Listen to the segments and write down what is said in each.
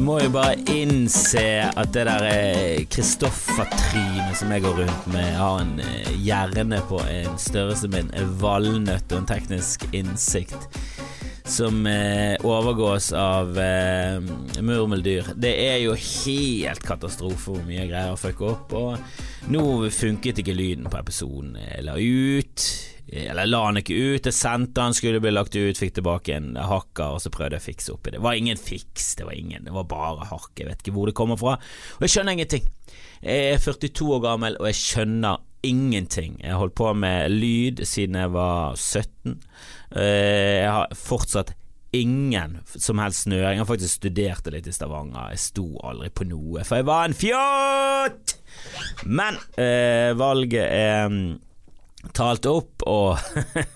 må jo bare innse at det der Kristoffer-trynet som jeg går rundt med, har en eh, hjerne på en størrelse med en valnøtt og en teknisk innsikt som eh, overgås av eh, murmeldyr. Det er jo helt katastrofe hvor mye jeg greier å fucke opp. Og nå funket ikke lyden på episoden la ut. Eller la han ikke ut, jeg sendte han, skulle bli lagt ut, fikk tilbake en hakker, og så prøvde jeg å fikse opp i det. Det var ingen fiks, det var ingen, det var bare hakk, jeg vet ikke hvor det kommer fra. Og jeg skjønner ingenting. Jeg er 42 år gammel, og jeg skjønner ingenting. Jeg har holdt på med lyd siden jeg var 17. Eh, jeg har fortsatt ingen som helst snøring. Jeg har faktisk studert det litt i Stavanger. Jeg sto aldri på noe, for jeg var en fjott! Men øh, valget er mm, talt opp, og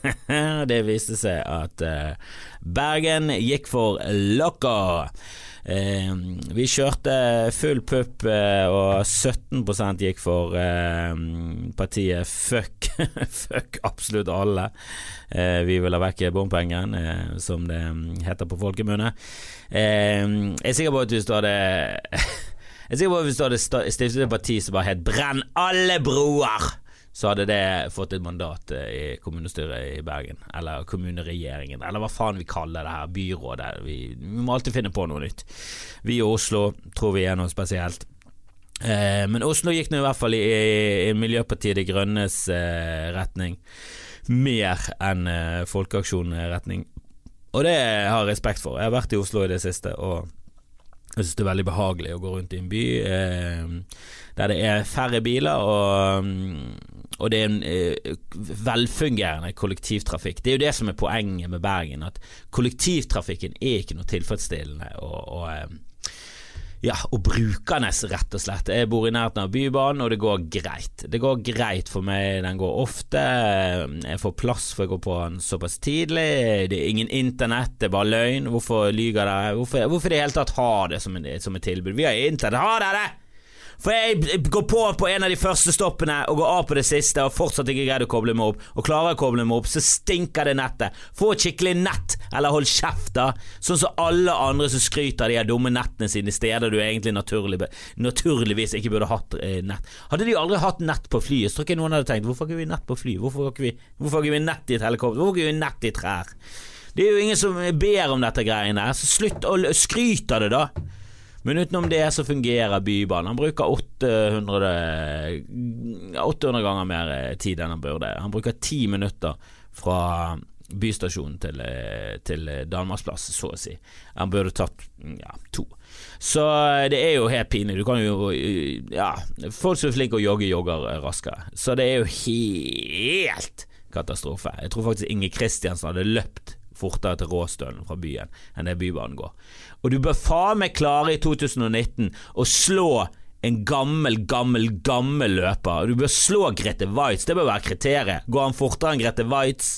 det viste seg at uh, Bergen gikk for locker. Uh, vi kjørte full pupp, uh, og 17 gikk for partiet Fuck. Fuck absolutt alle. vi vil ha vekk bompengen, som det heter på folkemunne. jeg er sikker på at hvis du hadde Jeg er sikker på at hvis du hadde stiftet et parti som bare het Brenn alle broer så hadde det fått et mandat eh, i kommunestyret i Bergen, eller kommuneregjeringen, eller hva faen vi kaller det her, byrådet. Vi, vi må alltid finne på noe nytt. Vi i Oslo tror vi er noe spesielt. Eh, men Oslo gikk nå i hvert fall i, i Miljøpartiet De Grønnes eh, retning, mer enn eh, Folkeaksjon-retning. Og det har jeg respekt for. Jeg har vært i Oslo i det siste, og jeg synes det er veldig behagelig å gå rundt i en by eh, der det er færre biler, og, og det er en eh, velfungerende kollektivtrafikk. Det er jo det som er poenget med Bergen, at kollektivtrafikken er ikke noe tilfredsstillende. og, og eh, ja, og brukernes, rett og slett. Jeg bor i nærheten av Bybanen, og det går greit. Det går greit for meg, den går ofte. Jeg får plass for å gå på den såpass tidlig. Det er ingen internett, det er bare løgn. Hvorfor lyver dere? Hvorfor, hvorfor i det hele tatt ha det som, en, et tilbud? Vi har internett, ha dere! For jeg går på på en av de første stoppene og går av på det siste og fortsatt ikke greid å koble meg opp, og klarer å koble meg opp, så stinker det nettet. Få et skikkelig nett, eller hold kjeft, da. Sånn som alle andre som skryter av de her dumme nettene sine steder du egentlig naturlig, naturligvis ikke burde hatt eh, nett. Hadde de aldri hatt nett på flyet, så tror ikke noen hadde tenkt hvorfor har vi nett på fly? Hvorfor har ikke vi, nett i et helikopter? Hvorfor har vi nett i trær? Det er jo ingen som ber om dette greiene, så slutt å skryte av det, da. Men utenom det så fungerer Bybanen. Han bruker 800, 800 ganger mer eh, tid enn han burde. Han bruker ti minutter fra bystasjonen til, eh, til Danmarksplass, så å si. Han burde tatt ja, to. Så eh, det er jo helt pinlig. Du kan jo Ja, folk som er flinke å jogge, jogger raskere. Så det er jo helt katastrofe. Jeg tror faktisk Inge Kristiansen hadde løpt fortere til Råstølen fra byen enn det Bybanen går. Og du bør faen meg klare i 2019 å slå en gammel, gammel, gammel løper. Du bør slå Grete Waitz, det bør være kriteriet. Går han fortere enn Grete Waitz?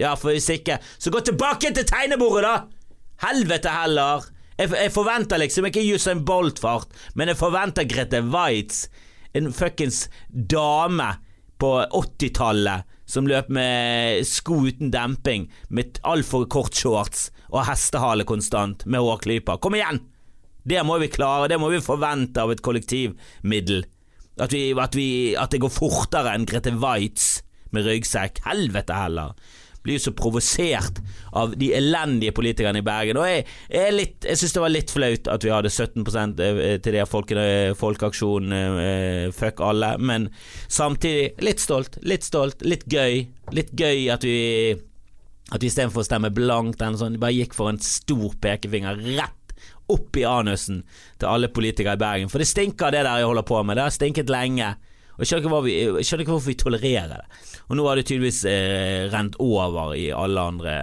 Ja, for hvis ikke, så gå tilbake til tegnebordet, da! Helvete heller! Jeg, jeg forventer liksom ikke Usain Bolt-fart, men jeg forventer Grete Waitz, en fuckings dame på 80-tallet som løp med sko uten demping, med altfor kort shorts og hestehale konstant, med hårklyper. Kom igjen! Det må vi klare, det må vi forvente av et kollektivmiddel. At, vi, at, vi, at det går fortere enn Grete Waitz med ryggsekk. Helvete heller blir så provosert av de elendige politikerne i Bergen. Og jeg, jeg, jeg syns det var litt flaut at vi hadde 17 eh, til det folkene, folkeaksjonen eh, fuck alle, men samtidig litt stolt, litt stolt, litt gøy. Litt gøy at vi at vi istedenfor å stemme blankt, sånn, bare gikk for en stor pekefinger rett opp i anusen til alle politikere i Bergen. For det stinker, det der jeg holder på med. Det har stinket lenge. Og jeg skjønner ikke, vi, jeg skjønner ikke hvorfor vi tolererer det. Og nå har det tydeligvis eh, rent over i alle andre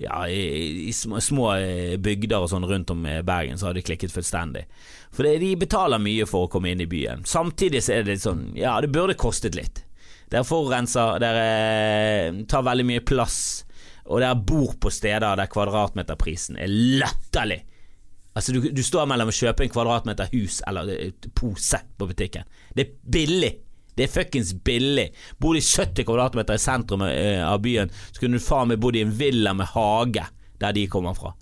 ja, i, i små, små, eh, bygder og sånn rundt om Bergen, så har det klikket fullstendig. For det, de betaler mye for å komme inn i byen. Samtidig så er det litt sånn Ja, det burde kostet litt. Dere forurenser, dere eh, tar veldig mye plass, og dere bor på steder der kvadratmeterprisen er latterlig. Altså, du, du, står mellom å kjøpe en kvadratmeter hus eller pose på butikken. Det er billig. Det er fuckings billig. Bor du i 70 kvadratmeter i sentrum eh, av byen, så kunne du faen meg bodd i en villa med hage der de kommer fra.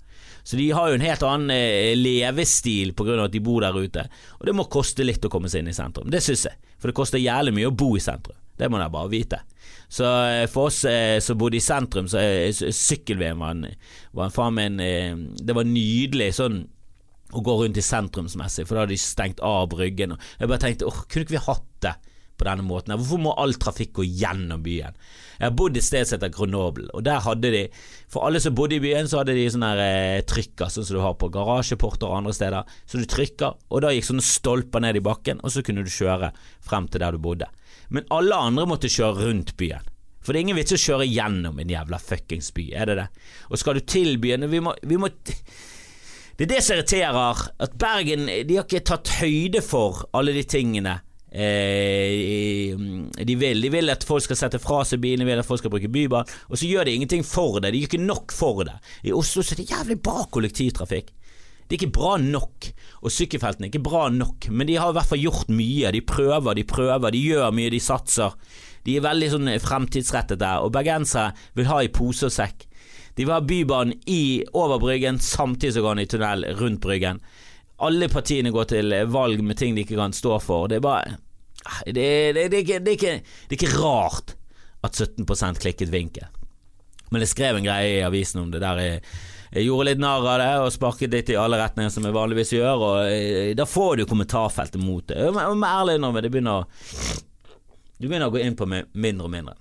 Så de har jo en helt annen eh, levestil pga. at de bor der ute. Og det må koste litt å komme seg inn i sentrum. Det syns jeg. For det koster jævlig mye å bo i sentrum. Det må dere bare vite. Så eh, for oss eh, som bodde i sentrum, så eh, sykkel-VM var, var faen meg en eh, Det var nydelig sånn å gå rundt i sentrumsmessig, for da hadde de stengt av Bryggen. Og jeg bare tenkte åh, kunne ikke vi hatt det på denne måten? Hvorfor må all trafikk gå gjennom byen? Jeg har bodd et sted som heter Grenoble, og der hadde de For alle som bodde i byen, så hadde de sånne eh, trykker, sånn som du har på garasjeporter og andre steder. Så du trykker, og da gikk sånne stolper ned i bakken, og så kunne du kjøre frem til der du bodde. Men alle andre måtte kjøre rundt byen. For det er ingen vits å kjøre gjennom en jævla fuckings by, er det det? Og skal du til byen Vi må, vi må Det er det som irriterer, at Bergen de har ikke tatt høyde for alle de tingene Eh, de, vil, de vil at folk skal sette fra seg bilen, de vil at folk skal bruke Bybanen, og så gjør de ingenting for det. De gjør ikke nok for det. I Oslo så er det jævlig bra kollektivtrafikk. Det er ikke bra nok, og sykkelfeltene er ikke bra nok, men de har i hvert fall gjort mye. De prøver, de prøver, de gjør mye, de satser. De er veldig sånn fremtidsrettet der, og bergensere vil ha i pose og sekk. De vil ha Bybanen i over Bryggen, samtidig som går den i tunnel rundt Bryggen alle partiene går til valg med ting de ikke kan stå for. Det er bare Det, det, det, det er, ikke, er, ikke, rart at 17 klikket vinket. Men jeg skrev en greie i avisen om det der jeg, jeg gjorde litt narr av det og sparket litt i alle retninger som jeg vanligvis gjør, og jeg, da får du kommentarfeltet mot det. Jeg må ærlig innrømme, det begynner Du begynner å gå inn på meg mindre og mindre.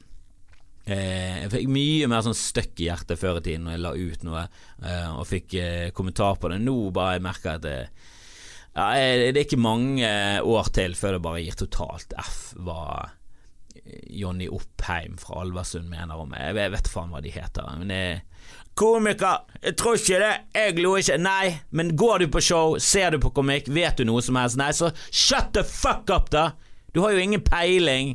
Eh, jeg fikk mye mer sånn støkk i hjertet før i tiden når jeg la ut noe eh, og fikk eh, kommentar på det. Nå bare jeg merker jeg at det, ja, det er ikke mange år til før det bare gir totalt F hva Jonny Oppheim fra Alversund mener om. Jeg vet, vet faen hva de heter. Men jeg, Komiker! Jeg tror ikke det! Jeg lo ikke. Nei, men går du på show, ser du på komikk, vet du noe som helst? Nei, så shut the fuck up, da! Du har jo ingen peiling.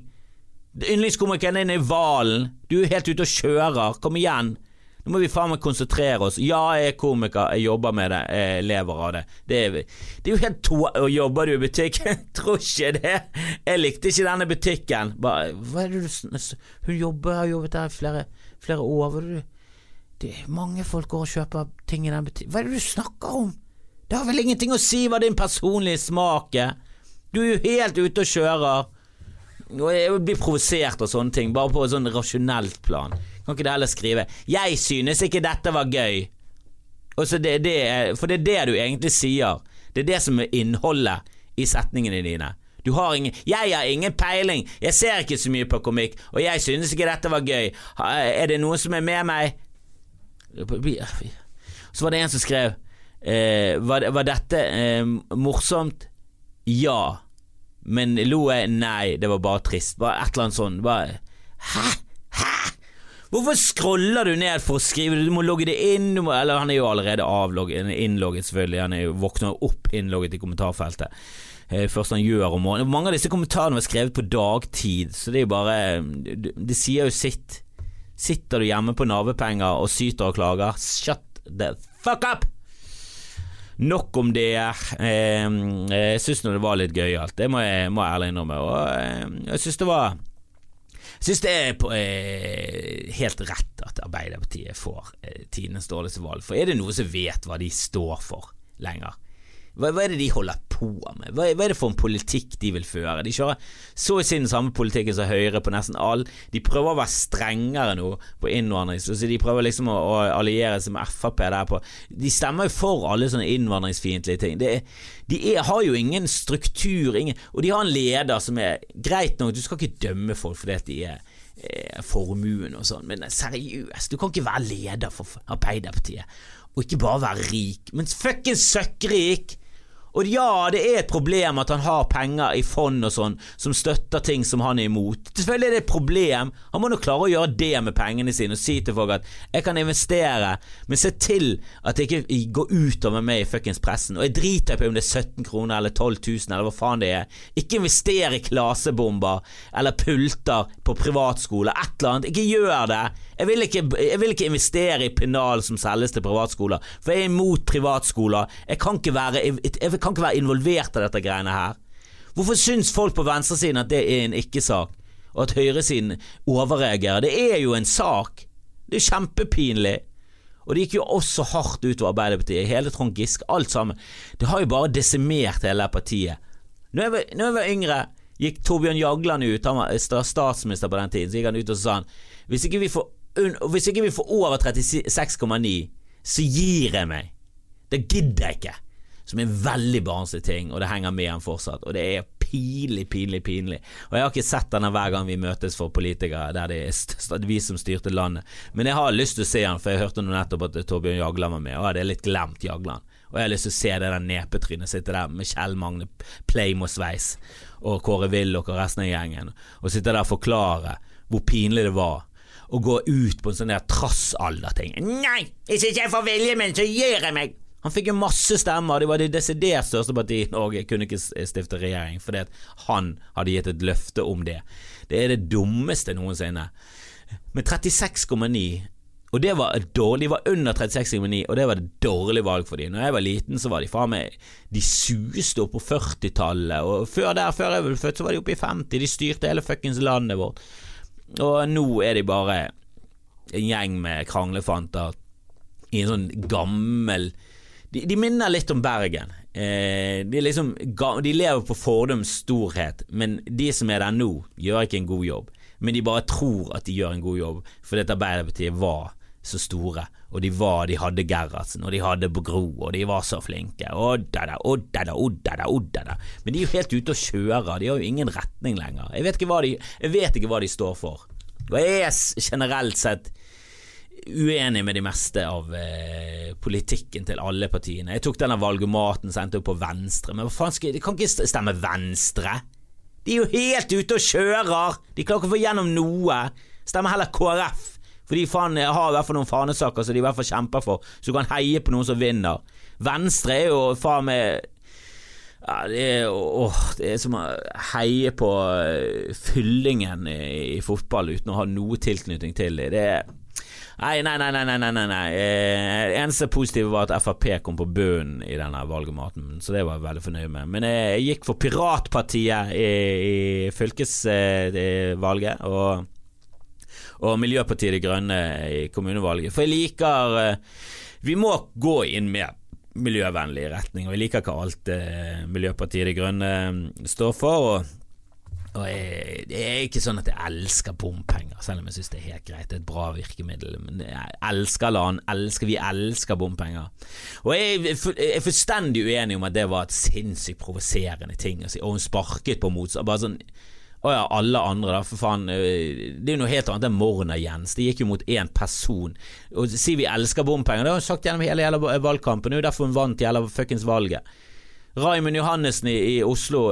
Yndlingskomikeren din er Valen. Du er helt ute og kjører. Kom igjen. Nå må vi faen meg konsentrere oss. Ja, jeg er komiker, jeg jobber med det, jeg lever av det. Det er, det er jo helt to... Og jobber du i butikken? Tror ikke det. Jeg likte ikke denne butikken. Bare, hva er det du Hun jobber, har jobbet der i flere, flere år. Hva er det, det er mange folk går og kjøper ting i den butikken. Hva er det du snakker om? Det har vel ingenting å si hva din personlige smak er. Du er jo helt ute og kjører. Jeg blir provosert av sånne ting, bare på et sånn rasjonelt plan. Kan ikke det heller skrive 'Jeg synes ikke dette var gøy'? Det, det, for det er det du egentlig sier. Det er det som er innholdet i setningene dine. Du har ingen 'Jeg har ingen peiling, jeg ser ikke så mye på komikk, og jeg synes ikke dette var gøy'. Er det noen som er med meg? Så var det en som skrev eh, var, var, dette eh, morsomt? Ja. Men lo jeg? Nei, det var bare trist. Bare et eller annet sånn. Bare Hæ? Hæ? Hvorfor scroller du ned for å skrive? Du må logge det inn. Må, eller han er jo allerede innlogget, selvfølgelig. Han er jo våkner opp innlogget i kommentarfeltet. Eh, først han gjør om morgenen. Mange av disse kommentarene var skrevet på dagtid, så det er jo bare Det sier jo sitt. Sitter du hjemme på navepenger og syter og klager? Shut the fuck up! Nok om det. Eh, jeg syns det var litt gøyalt, det må jeg, må jeg ærlig innrømme. Og eh, jeg syns det var jeg syns det er på, eh, helt rett at Arbeiderpartiet får eh, tidenes dårligste valg. For er det noe som vet hva de står for lenger? Hva, hva, er det de holder på med? Hva, hva, er det for en politikk de vil føre? De kjører så i sin samme politikken som Høyre på nesten all. De prøver å være strengere nå på innvandrings... så de prøver liksom å, å alliere seg med Frp der på De stemmer jo for alle sånne innvandringsfiendtlige ting. Det, de er, har jo ingen struktur, ingen, og de har en leder som er Greit nok, du skal ikke dømme folk fordi at de er eh, formuen og sånn, men seriøst, du kan ikke være leder for Arbeiderpartiet og ikke bare være rik, men fuckings søkkrik! Og ja, det er et problem at han har penger i fond og sånn som støtter ting som han er imot. Selvfølgelig er det et problem. Han må nå klare å gjøre det med pengene sine og si til folk at 'jeg kan investere', men se til at det ikke går utover meg i fuckings pressen. Og jeg driter på om det er 17 kroner eller 12 000 eller hva faen det er. Ikke investere i klasebomber eller pulter på privatskole. Et eller annet. Ikke gjør det. Jeg vil, ikke, jeg vil ikke investere i pennal som selges til privatskoler, for jeg er imot privatskoler. Jeg kan ikke være, jeg kan ikke være involvert i dette greiene her. Hvorfor syns folk på venstresiden at det er en ikke-sak, og at høyresiden overreagerer? Det er jo en sak. Det er kjempepinlig. Og det gikk jo også hardt utover Arbeiderpartiet, hele Trond Giske, alt sammen. Det har jo bare desimert hele partiet. Når jeg var, når jeg var yngre, gikk Torbjørn Jagland ut, han var statsminister på den tiden, så gikk han ut og sa han hvis ikke vi får, hvis ikke vi får over 36,9, så gir jeg meg. Det gidder jeg ikke. Som er en veldig barnslig ting, og det henger med han fortsatt. Og det er pinlig, pinlig, pinlig. Og jeg har ikke sett denne hver gang vi møtes for politikere der det er vi som styrte landet. Men jeg har lyst til å se han, for jeg hørte nå nettopp at Torbjørn Jagland var med, og jeg hadde litt glemt Jagland. Og jeg har lyst til å se det der nepetrynet sitte der med Kjell Magne Pleimo-sveis og Kåre Willoch og resten av gjengen, og sitte der og forklare hvor pinlig det var å gå ut på en sånn der trassalderting. Nei, hvis ikke jeg får viljen min, så gir jeg meg! Han fikk jo masse stemmer, det var det desidert største partiet i Norge, kunne ikke stifte regjering fordi han hadde gitt et løfte om det. Det er det dummeste noensinne. Med 36,9 og det var dårlig, De var under 36,9, og det var et dårlig valg for dem. Når jeg var liten, så var de faen meg De suste opp på 40-tallet, og før der, før jeg ble født, så var de oppe i 50. De styrte hele fuckings landet vårt. Og nå er de bare en gjeng med kranglefanter i en sånn gammel de, de, minner litt om Bergen. Eh, de, liksom, de, lever på fordums storhet, men de som er der nå, gjør ikke en god jobb. Men de bare tror at de gjør en god jobb, fordi at Arbeiderpartiet var så store. Og de var, de hadde Gerhardsen, og de hadde Gro, og de var så flinke. Oddada, oddada, oddada, oddada. Men de er jo helt ute og kjører, de har jo ingen retning lenger. Jeg vet ikke hva de, jeg vet ikke hva de står for. Jeg er generelt sett uenig med de meste av eh, politikken til alle partiene. Jeg tok denne valgomaten, sendte opp på Venstre, men hva faen skal De kan ikke stemme Venstre! De er jo helt ute og kjører! De klarer ikke å få gjennom noe. Stemmer heller KrF. For de faen har i hvert fall noen fanesaker som de i hvert fall kjemper for, så du kan heie på noen som vinner. Venstre er jo faen meg ja, det er, åh, det er som å heie på eh, fyllingen i, i fotball uten å ha noe tilknytning til det. Det er Nei, nei, nei. nei, nei, nei, nei. Eh, eneste positive var at Frp kom på bunnen i denne valgomaten, så det var jeg veldig fornøyd med. Men jeg, jeg gikk for Piratpartiet i, i fylkesvalget, eh, og, og Miljøpartiet De Grønne i kommunevalget. For jeg liker eh, Vi må gå inn med miljøvennlig retning, og jeg liker ikke alt eh, Miljøpartiet De Grønne står for. og og jeg, det er ikke sånn at jeg elsker bompenger, selv om jeg syns det er helt greit. Det er et bra virkemiddel. Men jeg elsker land, elsker, vi elsker bompenger. Og jeg, jeg er fullstendig uenig om at det var et sinnssykt provoserende ting å si. Og hun sparket på motstand. Bare sånn å ja, alle andre, da, for faen. Det er jo noe helt annet enn Morna Jens. Det gikk jo mot én person. Og si vi elsker bompenger, det har hun sagt gjennom hele, hele valgkampen. Det er jo derfor hun vant hele fuckings valget. Raymond Johannessen i, i Oslo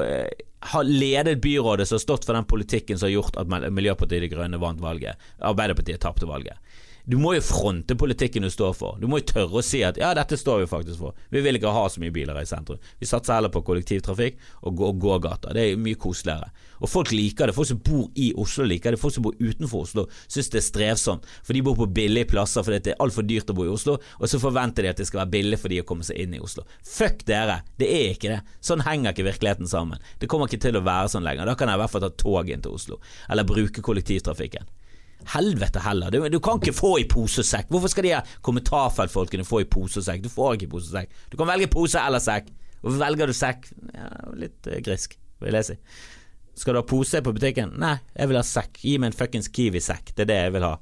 har ledet byrådet som har stått for den politikken som har gjort at Miljøpartiet De Grønne vant valget. Arbeiderpartiet tapte valget. Du må jo fronte politikken du står for. Du må jo tørre å si at ja, dette står vi faktisk for. Vi vil ikke ha så mye biler i sentrum. Vi satser heller på kollektivtrafikk og gågater. Det er mye koseligere. Og folk liker det. Folk som bor i Oslo liker det. Folk som bor utenfor Oslo syns det er strevsomt, for de bor på billige plasser fordi det er altfor dyrt å bo i Oslo, og så forventer de at det skal være billig for de å komme seg inn i Oslo. Fuck dere, det er ikke det. Sånn henger ikke virkeligheten sammen. Det kommer ikke til å være sånn lenger. Da kan jeg i hvert fall ta tog inn til Oslo, eller bruke kollektivtrafikken. Helvete heller, du, du, kan ikke få i pose og sekk. Hvorfor skal de kommentarfeltfolkene få i pose og sekk? Du får ikke pose og sekk. Du kan velge pose eller sekk. Hvorfor velger du sekk? Ja, litt uh, grisk, vil jeg si. Skal du ha pose på butikken? Nei, jeg vil ha sekk. Gi meg en fuckings Kiwi-sekk. Det er det jeg vil ha.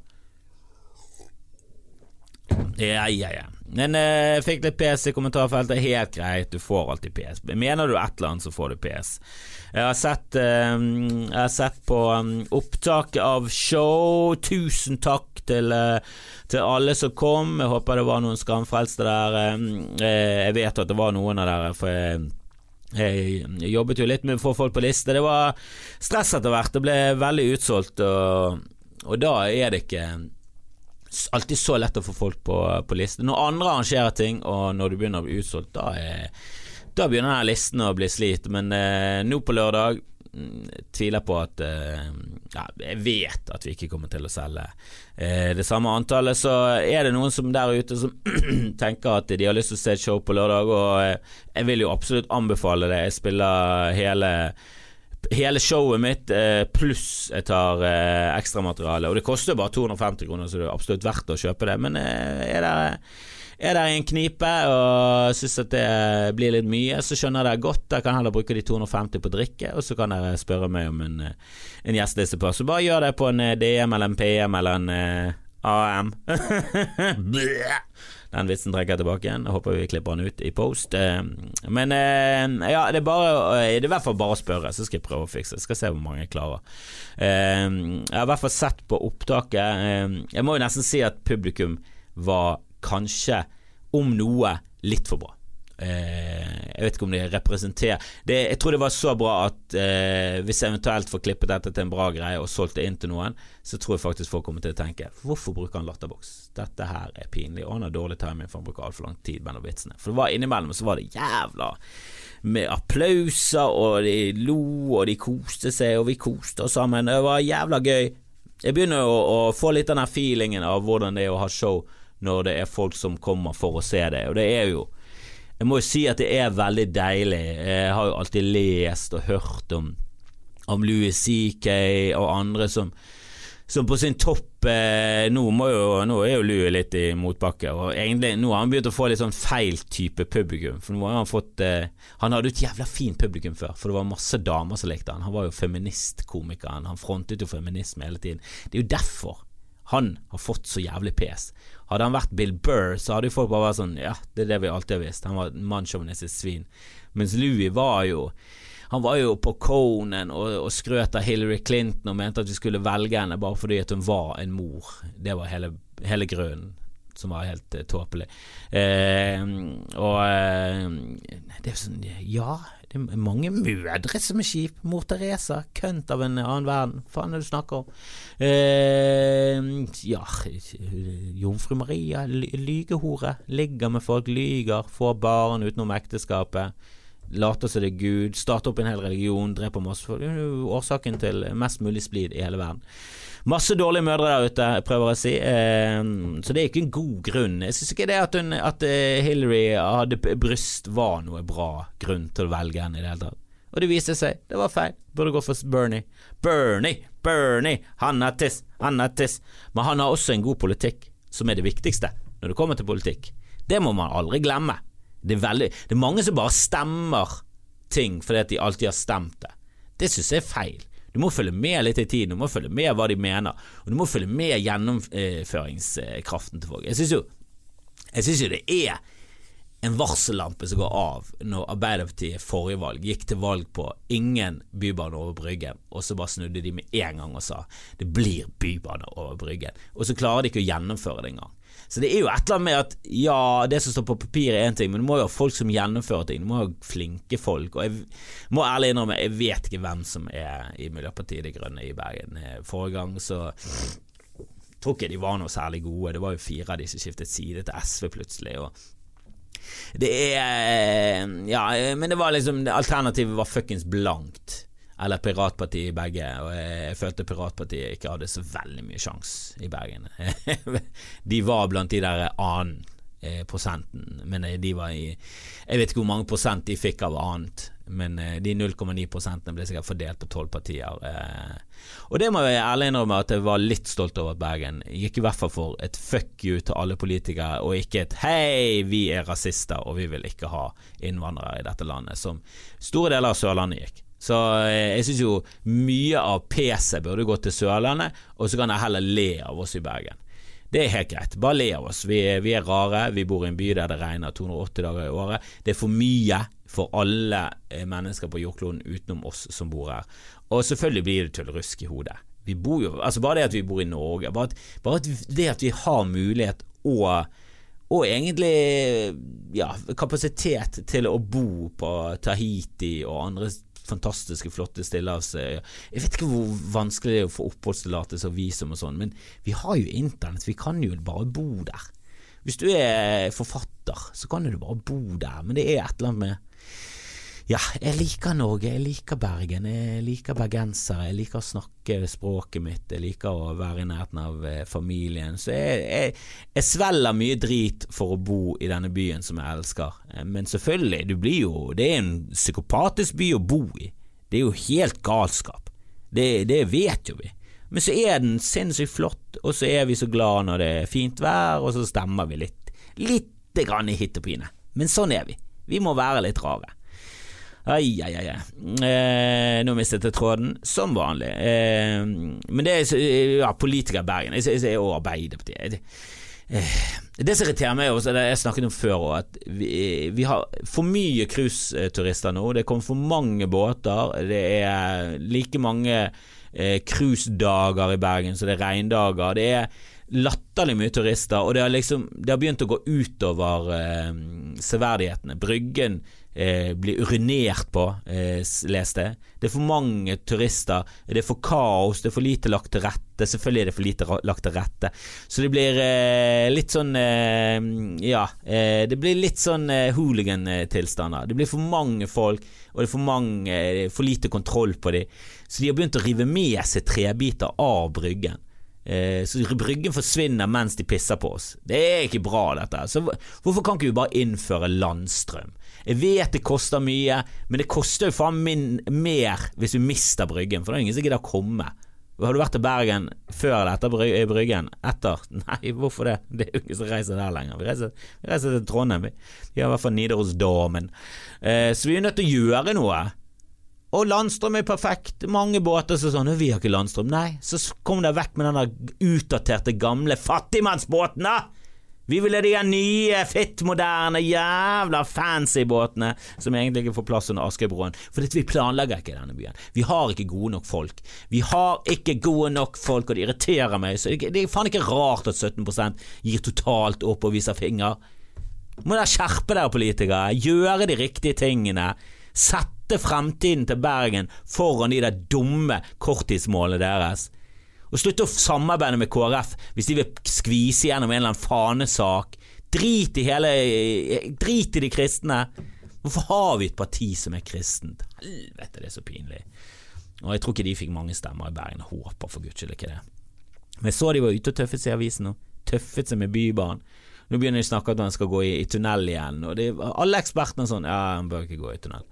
Ja, ja, ja. Men eh, jeg fikk litt PS i kommentarfeltet. Helt greit, du får alltid PS. Mener du et eller annet, så får du PS. Jeg har sett, uh, jeg har sett på um, opptaket av show. Tusen takk til, uh, til, alle som kom. Jeg håper det var noen skamfrelste der. Uh, jeg vet at det var noen av dere, for jeg jeg jobbet jo litt med å få folk på liste. Det var stress etter hvert. Det ble veldig utsolgt, og, og, da er det ikke alltid så lett å få folk på, på liste. Når andre arrangerer ting, og når du begynner å bli utsolgt, da, er, da begynner denne listen å bli slit. Men eh, nå på lørdag mm, tviler på at eh, ja, Jeg vet at vi ikke kommer til å selge eh, det samme antallet. Så er det noen som der ute som tenker at de har lyst til å se et show på lørdag, og eh, jeg vil jo absolutt anbefale det. Jeg spiller hele hele showet mitt pluss jeg tar ekstramateriale. Og det koster bare 250 kroner, så det er absolutt verdt å kjøpe det. Men er det er der i en knipe og syns at det blir litt mye, så skjønner jeg det godt. Jeg kan heller bruke de 250 på drikke, og så kan dere spørre meg om en, en gjesteliste på. Så bare gjør det på en DM eller en PM eller en AM. Den vitsen trekker jeg tilbake igjen. Jeg håper vi klipper den ut i post. Eh, men eh, ja, det er, bare, det er i hvert fall bare å spørre, så skal jeg prøve å fikse det. Skal se hvor mange jeg klarer. Eh, jeg har i hvert fall sett på opptaket. Jeg må jo nesten si at publikum var kanskje, om noe, litt for bra. Eh, jeg vet ikke om de representerer det, Jeg tror det var så bra at eh, hvis jeg eventuelt får klippet dette til en bra greie og solgt det inn til noen, så tror jeg faktisk folk kommer til å tenke Hvorfor bruker han latterboks? Dette her er pinlig. Og han har dårlig timing, for han bruker altfor lang tid mellom vitsene. For det var innimellom så var det jævla med applauser, og de lo, og de koste seg, og vi koste oss sammen. Det var jævla gøy. Jeg begynner å, å få litt den feelingen av hvordan det er å ha show når det er folk som kommer for å se det, og det er jo jeg må jo si at det er veldig deilig. Jeg har jo alltid lest og hørt om, om Louis CK og andre som, som på sin topp eh, nå, jo, nå, er jo Louis litt i motbakke, og egentlig nå har han begynt å få litt sånn feil type publikum. For nå har Han fått eh, Han hadde jo et jævla fint publikum før, for det var masse damer som likte han. Han var jo feministkomikeren, han frontet jo feminisme hele tiden. Det er jo derfor han har fått så jævlig pes. Hadde han vært Bill Burr, så hadde jo folk bare vært sånn Ja, det er det vi alltid har visst. Han var mannssjåvinistisk svin. Mens Louis var jo han var jo på Conan og, og skrøt av Hillary Clinton og mente at vi skulle velge henne bare fordi at hun var en mor. Det var hele, hele grunnen, som var helt uh, tåpelig. Eh, og uh, det er sånn Ja, det er mange mødre som er kjip. Mor Teresa, kønt av en annen verden. Faen er det du snakker om? Eh, ja, jomfru Maria, lygehore. Ligger med folk, lyger, får barn utenom ekteskapet. Later som det er Gud, starter opp en hel religion, dreper masse folk. Årsaken til mest mulig splid i hele verden. Masse dårlige mødre der ute, prøver jeg å si. Eh, så det er ikke en god grunn. Jeg syns ikke det at, hun, at eh, Hillary hadde bryst var noe bra grunn til å velge henne i det hele tatt. Og det viste seg, det var feil. Burde gå for Bernie. Bernie, Bernie, han er tiss, han er tiss. Men han har også en god politikk, som er det viktigste når det kommer til politikk. Det må man aldri glemme. Det er, veldig, det er mange som bare stemmer ting fordi at de alltid har stemt det. Det syns jeg er feil. Du må følge med litt i tiden, du må følge med hva de mener, og du må følge med gjennomføringskraften til folk. Jeg syns jo, jo det er en varsellampe som går av når Arbeiderpartiet forrige valg gikk til valg på ingen bybane over Bryggen, og så bare snudde de med en gang og sa det blir bybane over Bryggen, og så klarer de ikke å gjennomføre det engang. Så det er jo et eller annet med at ja, det som står på papir er én ting, men du må jo ha folk som gjennomfører ting. Du må ha flinke folk. Og jeg må ærlig innrømme, jeg vet ikke hvem som er i Miljøpartiet De Grønne i Bergen. Eh, forrige gang så tror ikke de var noe særlig gode. Det var jo fire av de som skiftet side til SV plutselig. Og det er eh, Ja, men det var liksom Alternativet var fuckings blankt eller Piratpartiet i begge, og jeg følte Piratpartiet ikke hadde så veldig mye sjanse i Bergen. de var blant de der annen eh, prosenten, men eh, de var i Jeg vet ikke hvor mange prosent de fikk av annet, men eh, de 0,9 prosentene ble sikkert fordelt på tolv partier. Og det må jeg ærlig innrømme at jeg var litt stolt over at Bergen gikk i hvert fall for et fuck you til alle politikere, og ikke et hei, vi er rasister og vi vil ikke ha innvandrere i dette landet, som store deler av Sørlandet gikk. Så eh, jeg syns jo mye av PC burde gå til Sørlandet, og så kan jeg heller le av oss i Bergen. Det er helt greit, bare le av oss. Vi, vi, er rare, vi bor i en by der det regner 280 dager i året. Det er for mye for alle eh, mennesker på jordkloden utenom oss som bor her. Og selvfølgelig blir det tullerusk i hodet. Vi bor jo, altså Bare det at vi bor i Norge, bare, at, bare at det at vi har mulighet og og egentlig ja, kapasitet til å bo på Tahiti og andre fantastiske, flotte stillehavsøyer. Jeg vet ikke hvor vanskelig det er å få oppholdstillatelse og visum og sånn, men vi har jo internett, vi kan jo bare bo der. Hvis du er forfatter, så kan du bare bo der, men det er et eller annet med ja, jeg liker Norge, jeg liker Bergen, jeg liker bergensere, jeg liker å snakke språket mitt, jeg liker å være i nærheten av eh, familien. Så jeg, jeg, jeg, svelger mye drit for å bo i denne byen som jeg elsker. Eh, men selvfølgelig, du blir jo Det er en psykopatisk by å bo i. Det er jo helt galskap. Det, det vet jo vi. Men så er den sinnssykt flott, og så er vi så glad når det er fint vær, og så stemmer vi litt. Lite grann i hit og pine. Men sånn er vi. Vi må være litt rare. Ai, ai, ai. Eh, nå mistet jeg tråden, som vanlig. Eh, men det er ja, politiker Bergen. Jeg, jeg, jeg, og Arbeiderpartiet. Eh, det som irriterer meg, også, det jeg snakket om før, at vi, vi har for mye cruiseturister nå. Det kommer for mange båter. Det er like mange eh, cruisedager i Bergen så det er regndager. Det er latterlig mye turister, og det har, liksom, det har begynt å gå utover eh, severdighetene. Bryggen eh, blir urinert på, eh, leste jeg. Det er for mange turister, det er for kaos, det er for lite lagt til rette. Selvfølgelig er det for lite lagt til rette. Så det blir eh, litt sånn eh, Ja, eh, det blir litt sånn eh, hooligan-tilstander. Det blir for mange folk, og det er for, mange, for lite kontroll på dem. Så de har begynt å rive med seg trebiter av Bryggen. Så Bryggen forsvinner mens de pisser på oss. Det er ikke bra, dette. Så hvorfor kan ikke vi bare innføre landstrøm? Jeg vet det koster mye, men det koster jo faen min mer hvis vi mister Bryggen, for det er ingen som gidder å komme. Har du vært til Bergen før eller etter Bryggen? Etter? Nei, hvorfor det? Det er jo ingen som reiser der lenger. Vi reiser, vi reiser til Trondheim, vi. Har i hvert fall Nidarosdomen. Eh, så vi er nødt til å gjøre noe. Og landstrøm er perfekt. Mange båter som sånn 'Vi har ikke landstrøm.' Nei, så kom dere vekk med den der utdaterte, gamle fattigmannsbåten, da! Vi vil ha de nye, fittmoderne, jævla fancy båtene som egentlig ikke får plass under Askøybroen. For vi planlegger ikke denne byen. Vi har ikke gode nok folk. Vi har ikke gode nok folk, og det irriterer meg. Så det er faen ikke rart at 17% gir totalt opp og viser finger. Må dere skjerpe dere, politikere. Gjøre de riktige tingene. Sette fremtiden til Bergen foran de der dumme korttidsmålene deres. Og slutte å samarbeide med KrF hvis de vil skvise gjennom en eller annen fanesak. Drit i hele Drit i de kristne. Hvorfor har vi et parti som er kristent? Helvete, det er så pinlig. Og jeg tror ikke de fikk mange stemmer i Bergen. Jeg håper for guds skyld ikke det. Men jeg så de var ute og tøffet seg i avisen nå. Tøffet seg med Bybanen. Nå begynner de å snakke om at han skal gå i, i tunnel igjen. Og det, alle ekspertene er sånn Ja, han bør ikke gå i tunnel.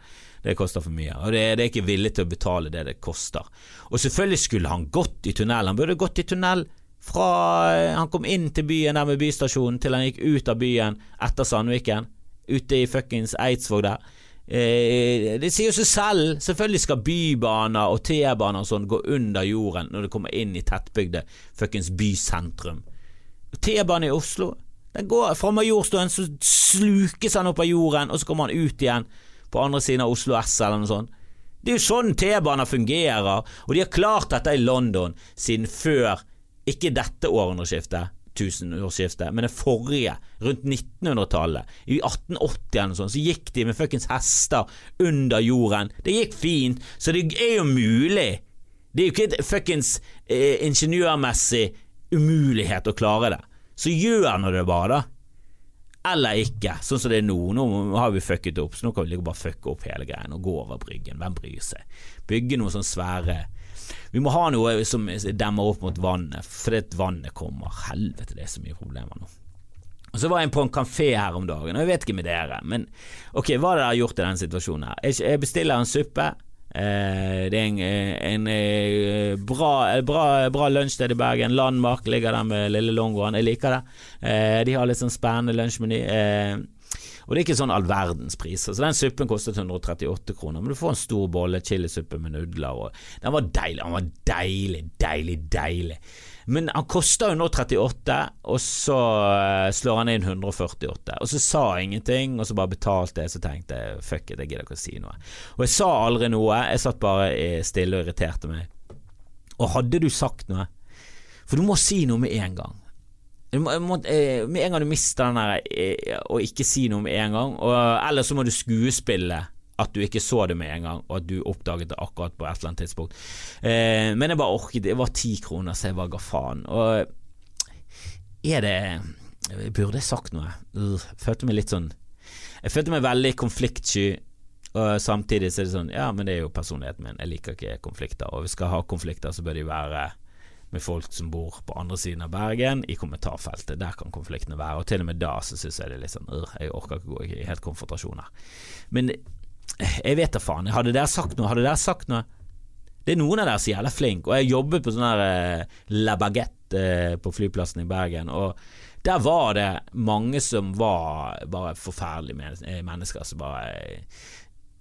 Det koster for mye, og det, det, er ikke villig til å betale det det koster. Og selvfølgelig skulle han gått i tunnel, han burde gått i tunnel fra han kom inn til byen der med bystasjonen til han gikk ut av byen etter Sandviken, ute i fuckings Eidsvåg der. Eh, det sier jo seg selv, selvfølgelig skal bybaner og T-baner og sånn gå under jorden når det kommer inn i tettbygde fuckings bysentrum. T-bane i Oslo, den går fra Majorstuen, så slukes han opp av jorden, og så kommer han ut igjen på andre siden av Oslo S eller noe sånt. Det er jo sånn T-baner fungerer, og de har klart dette i London siden før, ikke dette århundreskiftet, tusenårsskiftet, men det forrige, rundt 1900-tallet. I 1880 eller noe sånt, så gikk de med fuckings hester under jorden. Det gikk fint, så det er jo mulig. Det er jo ikke et fuckings eh, ingeniørmessig umulighet å klare det. Så gjør nå det bare, da eller ikke, sånn som det er nå. Nå har vi fucket opp, så nå kan vi bare fucke opp hele greien og gå over Bryggen. Hvem bryr seg? Bygge noe sånn svære Vi må ha noe som demmer opp mot vannet, fordi vannet kommer. Helvete, det er så mye problemer nå. Og Så var jeg på en kafé her om dagen, og jeg vet ikke med dere, men ok, hva har dere gjort i denne situasjonen her? Jeg bestiller en suppe. Eh, det er en, en, en bra, bra, bra lunsjsted i Bergen. Landmark ligger der med lille Longoen. Jeg liker det. Eh, de har litt sånn spennende lunsjmeny. Eh, og det er ikke sånn all verdens priser. Så den suppen kostet 138 kroner, men du får en stor bolle chilisuppe med nudler. Og den var deilig. Den var deilig, deilig, deilig. Men han kosta jo nå 38, og så eh, slår han inn 148. Og så sa jeg ingenting, og så bare betalte jeg, så tenkte jeg fuck it, jeg gidder ikke å si noe. Og jeg sa aldri noe, jeg satt bare stille og irriterte meg. Og hadde du sagt noe For du må si noe med en gang. Må, må, eh, med en gang du mister den der eh, å ikke si noe med en gang, og, eller så må du skuespille at du ikke så det med en gang, og at du oppdaget det akkurat på et eller annet tidspunkt. Eh, men jeg bare orket Det var ti kroner, så jeg bare ga faen. Og er det Jeg burde sagt noe. Uh, følte meg litt sånn Jeg følte meg veldig konfliktsky. Og samtidig så er det sånn Ja, men det er jo personligheten min. Jeg liker ikke konflikter. Og hvis vi skal ha konflikter, så bør de være med folk som bor på andre siden av Bergen, i kommentarfeltet. Der kan konfliktene være. Og til og med da så syns jeg det er litt sånn Jeg orker ikke gå i helt konfrontasjoner. Men Jeg vet da faen. Hadde dere sagt noe? Hadde dere sagt noe? Det er noen av dere som er jævla flinke, og jeg jobbet på sånn her eh, La Baguette eh, på flyplassen i Bergen, og der var det mange som var bare forferdelige eh, mennesker som bare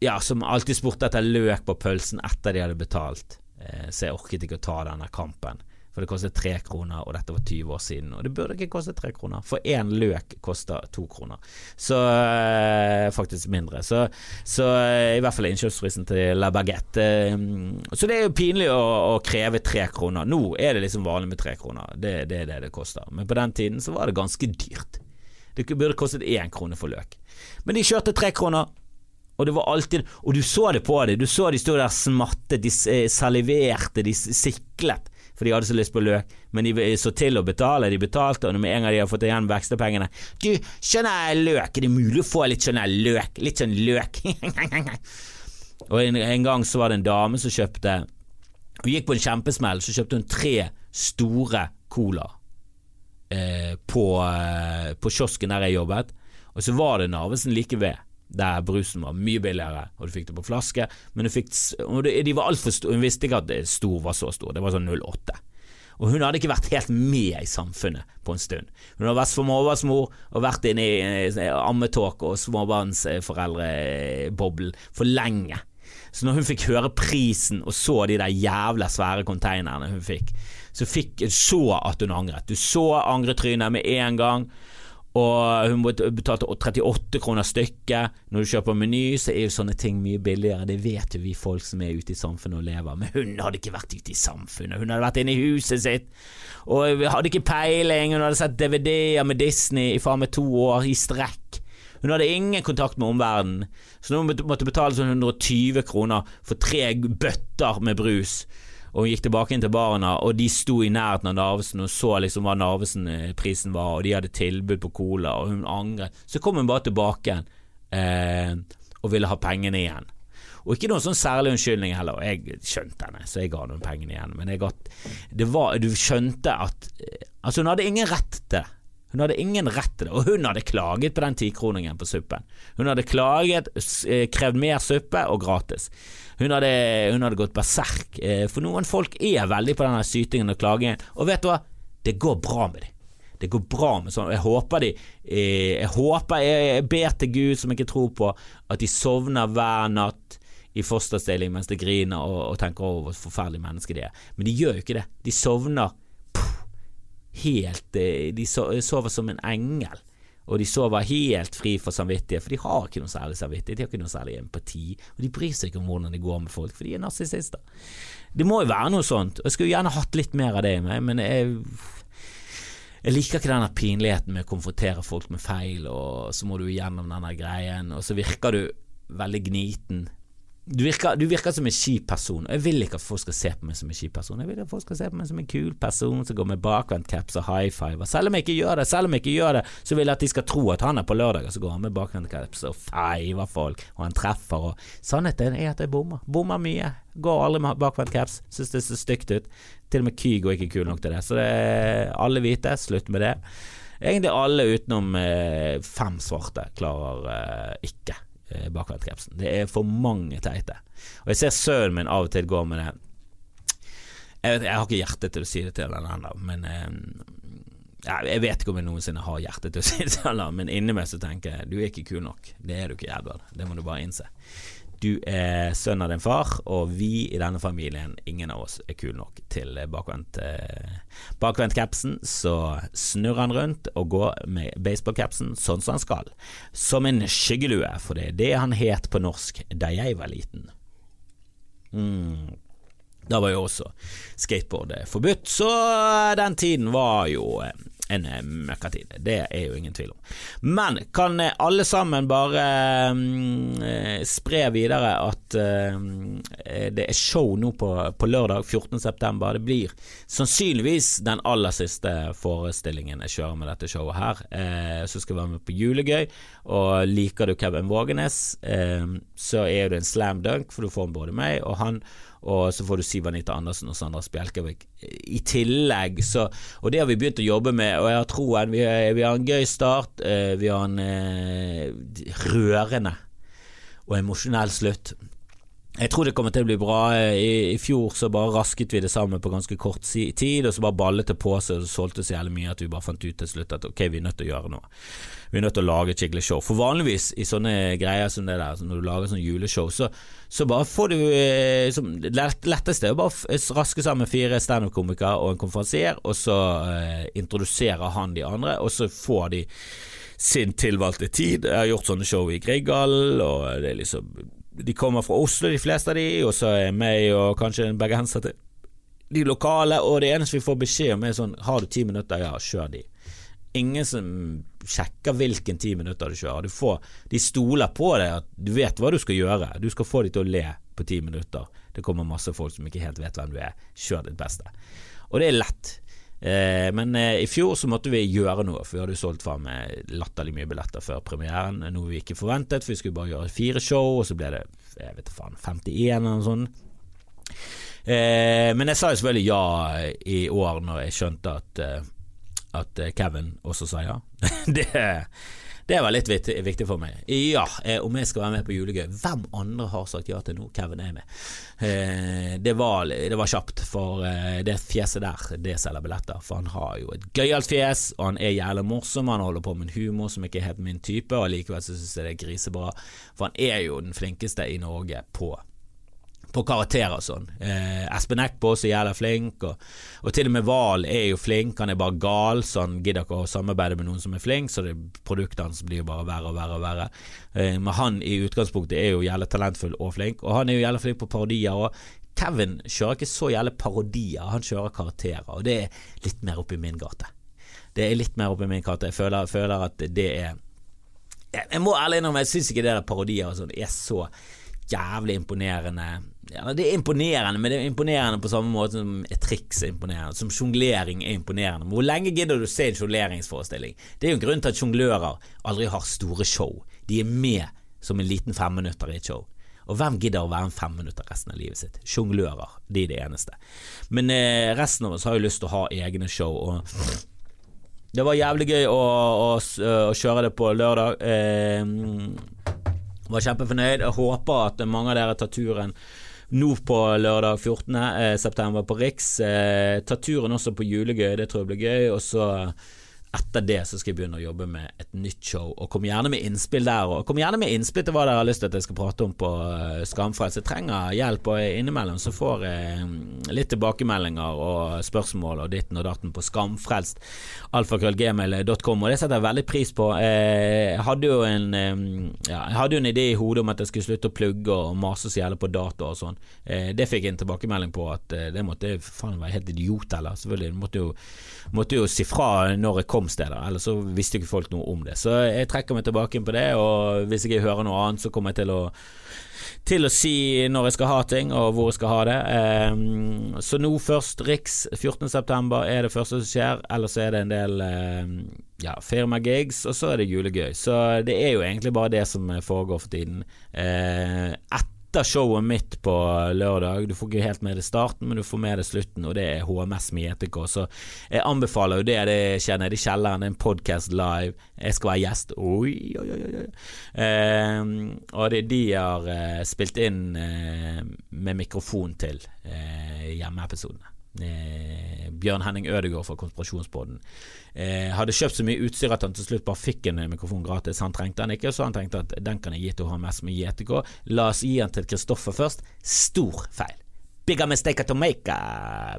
Ja, som alltid spurte etter løk på pølsen etter de hadde betalt. Eh, så jeg orket ikke å ta denne kampen. For det kostet tre kroner, og dette var 20 år siden. Og det burde ikke koste tre kroner, for én løk koster to kroner. Så øh, faktisk mindre. Så, så øh, i hvert fall innkjøpsprisen til La Baguette. Øh, så det er jo pinlig å, å, kreve tre kroner. Nå er det liksom vanlig med tre kroner. Det, det er det det koster. Men på den tiden så var det ganske dyrt. Det burde kostet én krone for løk. Men de kjørte tre kroner. Og det var alltid Og du så det på dem. Du så de sto der smattet, de saliverte, de siklet for de hadde så lyst på løk. Men de så til å betale. De betalte, og med en gang de hadde fått igjen vekstepengene Du, skjønner jeg løk, er det mulig å få litt sånn løk? Litt sånn løk. og en, en, gang så var det en dame som kjøpte Hun gikk på en kjempesmell, så kjøpte hun tre store cola eh, på, eh, på kiosken der jeg jobbet, og så var det Narvesen like ved der brusen var mye billigere, og du fikk det på flaske. Men du fikk, de var altfor store, hun visste ikke at stor var så stor, det var sånn 08. Og hun hadde ikke vært helt med i samfunnet på en stund. Hun hadde vært småbarnsmor og vært inne i ammetåk og småbarnsforeldreboblen for lenge. Så når hun fikk høre prisen og så de der jævla svære konteinerne hun fikk, så fikk, så at hun angret. Du så angretrynet med en gang. Og hun betalte 38 kroner stykket. Når du kjøper Meny, så er jo sånne ting mye billigere. Det vet jo vi folk som er ute i samfunnet og lever. Men hun hadde ikke vært ute i samfunnet. Hun hadde vært inne i huset sitt og hadde ikke peiling. Hun hadde sett DVD-er med Disney i faen meg to år i strekk. Hun hadde ingen kontakt med omverdenen, så nå måtte hun betale sånn 120 kroner for tre bøtter med brus og hun gikk tilbake inn til barna, og de sto i nærheten av Narvesen og så liksom hva Narvesen-prisen var, og de hadde tilbud på cola, og hun angret. Så kom hun bare tilbake eh, og ville ha pengene igjen. Og ikke noen sånn særlig unnskyldning heller. Jeg skjønte henne, så jeg ga noen pengene igjen. Men gatt, var, du skjønte at eh, Altså, hun hadde ingen rett til det. Hun hadde ingen rett til det, og hun hadde klaget på den tikroningen på suppen. Hun hadde klaget, eh, krevd mer suppe og gratis. Hun hadde, hun hadde gått berserk, eh, for noen folk er veldig på denne sytingen og klagingen, og vet du hva, det går bra med dem. Det går bra med sånn. Jeg håper de eh, Jeg håper Jeg ber til Gud, som jeg ikke tror på, at de sovner hver natt i fosterstilling mens de griner og, og tenker over hvor forferdelige mennesker de er. Men de gjør jo ikke det. De sovner puh, helt eh, De sover som en engel og de sover helt fri for samvittighet, for de har ikke noe særlig samvittighet, de har ikke noe særlig empati, og de bryr seg ikke om hvordan det går med folk, for de er narsissister. Det må jo være noe sånt, og jeg skulle gjerne hatt litt mer av det i meg, men jeg, jeg liker ikke denne pinligheten med å konfrontere folk med feil, og så må du gjennom denne greien, og så virker du veldig gniten. Du virker, du virker, som en kjip person, og jeg vil ikke at folk skal se på meg som en kjip person. Jeg vil at folk skal se på meg som en kul person som går med bakvendtcaps og high five. Selv om jeg ikke gjør det, selv om jeg ikke gjør det, så vil jeg at de skal tro at han er på lørdag, og så går han med bakvendtcaps og fiver folk, og han treffer, og Sannheten er at jeg bommer. Bommer mye. Går aldri med bakvendtcaps. Syns det ser stygt ut. Til og med Kygo er ikke kul nok til det. Så det alle hvite, slutt med det. Egentlig alle utenom eh, fem svarte klarer eh, ikke eh. Det er for mange teite. Og jeg ser sønnen min av og til gå med det. Jeg, jeg, har ikke hjerte til å si det til henne ennå, men eh, jeg vet ikke om jeg noensinne har hjerte til å si det til henne, men inni meg så tenker jeg du er ikke kul nok. Det er du ikke, Edvard. Det må du bare innse. Du er sønn av din far, og vi i denne familien, ingen av oss er kule nok til bakvendt eh, så snurrer han rundt og går med baseballcapsen sånn som han skal, som en skyggelue, for det er det han het på norsk da jeg var liten. Mm. Da var jo også skateboard forbudt, så den tiden var jo eh, en eh, møkkatid. Det er jo ingen tvil om. Men kan eh, alle sammen bare uh, spre videre at uh, det er show nå på, på lørdag 14.9. Det blir sannsynligvis den aller siste forestillingen jeg kjører med dette showet her. Uh, så skal jeg være med på Julegøy, og liker du Kevin Vågenes, så er det en slam dunk, for du får både meg og han og så får du Siv Anita Andersen og Sandra Spjelkevik I tillegg så Og det har vi begynt å jobbe med, og jeg har troen. Vi, vi har en gøy start. Eh, vi har en eh, rørende og emosjonell slutt. Jeg tror det kommer til å bli bra. I, I, fjor så bare rasket vi det sammen på ganske kort tid, og så bare ballet det på seg og så solgte så jævlig mye at vi bare fant ut til slutt at ok, vi er nødt til å gjøre noe. Vi er nødt til å lage et skikkelig show. For vanligvis i sånne greier som det der, når du lager sånn juleshow, så, så bare får du eh, som, lett, letteste er å bare raske sammen fire standup-komikere og en konferansier, og så eh, introduserer han de andre, og så får de sin tilvalgte tid. Jeg har gjort sånne show i Grieghallen, og det er liksom de kommer fra Oslo, de fleste av de, og så er meg og kanskje en bergenser til de lokale, og det eneste vi får beskjed om er sånn Har du ti minutter? Ja, kjør de. Ingen som sjekker hvilken ti minutter du kjører. Du får, de stoler på deg, at du vet hva du skal gjøre. Du skal få de til å le på ti minutter. Det kommer masse folk som ikke helt vet hvem du er. Kjør ditt beste. Og det er lett. Eh, men eh, i fjor så måtte vi gjøre noe, for vi hadde jo solgt fra med latterlig mye billetter før premieren. Noe vi ikke forventet, for vi skulle bare gjøre fire show, og så ble det jeg vet faen, 51 eller noe sånt. Eh, men jeg sa jo selvfølgelig ja i år når jeg skjønte at, at Kevin også sa ja. det det var litt viktig, for meg. Ja, eh, om jeg skal være med på Julegøy. Hvem andre har sagt ja til nå? Kevin er med. Eh, det, var, det, var, kjapt, for eh, det fjeset der, det selger billetter. For han har jo et gøyalt fjes, og han er jævlig morsom. Han holder på med en humor som ikke er helt min type, og likevel syns jeg det er grisebra. For han er jo den flinkeste i Norge på på karakterer og sånn. Eh, Espen Eckbo er jævla flink, og, og, til og med Val er jo flink. Han er bare gal, så han gidder ikke å samarbeide med noen som er flink, så det, produktet hans blir bare verre og verre og verre. Eh, men han i utgangspunktet er jo jævlig talentfull og flink, og han er jo jævlig flink på parodier. òg. Kevin kjører ikke så jævlig parodier, han kjører karakterer, og det er litt mer oppi min gate. Det er litt mer oppi min gate. Jeg føler, føler at det er Jeg må ærlig innrømme, jeg syns ikke det der parodier og sånn er så jævlig imponerende ja, Det er imponerende, men det er imponerende på samme måte som triks er imponerende. Som sjonglering er imponerende. Hvor lenge gidder du se en sjongleringsforestilling? Det er jo en grunn til at sjonglører aldri har store show. De er med som en liten femminutter i et show. Og hvem gidder å være en femminutter resten av livet sitt? Sjonglører. De er det eneste. Men eh, resten av oss har jo lyst til å ha egne show. Og det var jævlig gøy å, å, å kjøre det på lørdag. Eh, var kjempefornøyd. Jeg håper at mange av dere tar turen nå på lørdag 14. Eh, september på Riks. Eh, ta turen også på julegøy, det tror jeg blir gøy. Og så etter det så skal jeg begynne å jobbe med et nytt show, og kom gjerne med innspill der. Og kom gjerne med innspill til hva dere har lyst til at jeg skal prate om på uh, Skamfrelst. Jeg trenger hjelp, og innimellom så får jeg um, litt tilbakemeldinger og spørsmål og ditten og datten på skamfrelst alfakrøllgmail.com, og det setter jeg veldig pris på. Eh, jeg hadde jo en ja, jeg hadde jo en idé i hodet om at jeg skulle slutte å plugge og mase så jævlig på data og sånn. Eh, det fikk jeg en tilbakemelding på at det måtte faen være helt idiot, eller selvfølgelig. Måtte jo, måtte jo si fra når jeg kom steder, ellers så visste ikke folk noe om det. Så jeg trekker meg tilbake på det, og hvis jeg hører noe annet, så kommer jeg til å til å si når jeg skal ha ting, og hvor jeg skal ha det. Um, så nå først Riks 14.9 er det første som skjer, ellers er det en del um, ja, firmagigs, og så er det julegøy. Så det er jo egentlig bare det som foregår for tiden. Uh, etter showet mitt på lørdag. Du får ikke helt med deg starten, men du får med deg slutten, og det er HMS med JTK. Så jeg anbefaler jo det. Det skjer nede i kjelleren. Det er en podkast live. Jeg skal være gjest. Oi, oi, oi. oi. Eh, og det de har eh, spilt inn eh, med mikrofon til eh, hjemmeepisodene. Eh, Bjørn Henning Ødegaard fra Konspirasjonsboden. eh, hadde kjøpt så mye utstyr at han til slutt bare fikk en mikrofon gratis. Han trengte den ikke, så han tenkte at den kan jeg gi til HMS med JTK. La oss gi den til Kristoffer først. Stor feil. Bigger mistake to make,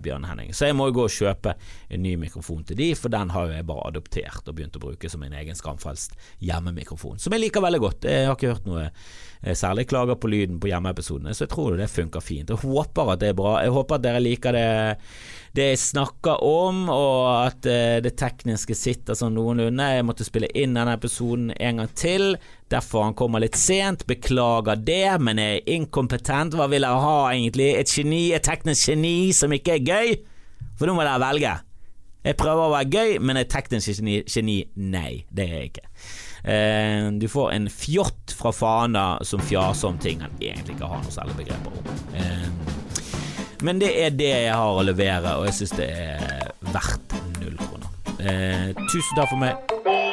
Bjørn Henning. Så jeg må jo gå og kjøpe en ny mikrofon til de, for den har jo jeg bare adoptert og begynt å bruke som min egen skamfrelst hjemmemikrofon, som jeg liker veldig godt. Jeg har ikke hørt noe eh, særlig klager på lyden på hjemmeepisodene, så jeg tror det funker fint. Jeg håper at det er bra. Jeg håper at dere liker det det jeg snakker om, og at uh, det tekniske sitter sånn noenlunde. Jeg måtte spille inn denne episoden en gang til, derfor han kommer litt sent. Beklager det, men er inkompetent. Hva vil jeg ha, egentlig? Et geni? Et teknisk geni som ikke er gøy? For nå må dere velge. Jeg prøver å være gøy, men et teknisk geni, nei, det er jeg ikke. Eh, du får en fjott fra Fana som fjaser om ting han egentlig ikke har noe særlig begreper om. Eh, men det er det jeg har å levere, og jeg syns det er verdt null kroner. Eh, tusen takk for meg.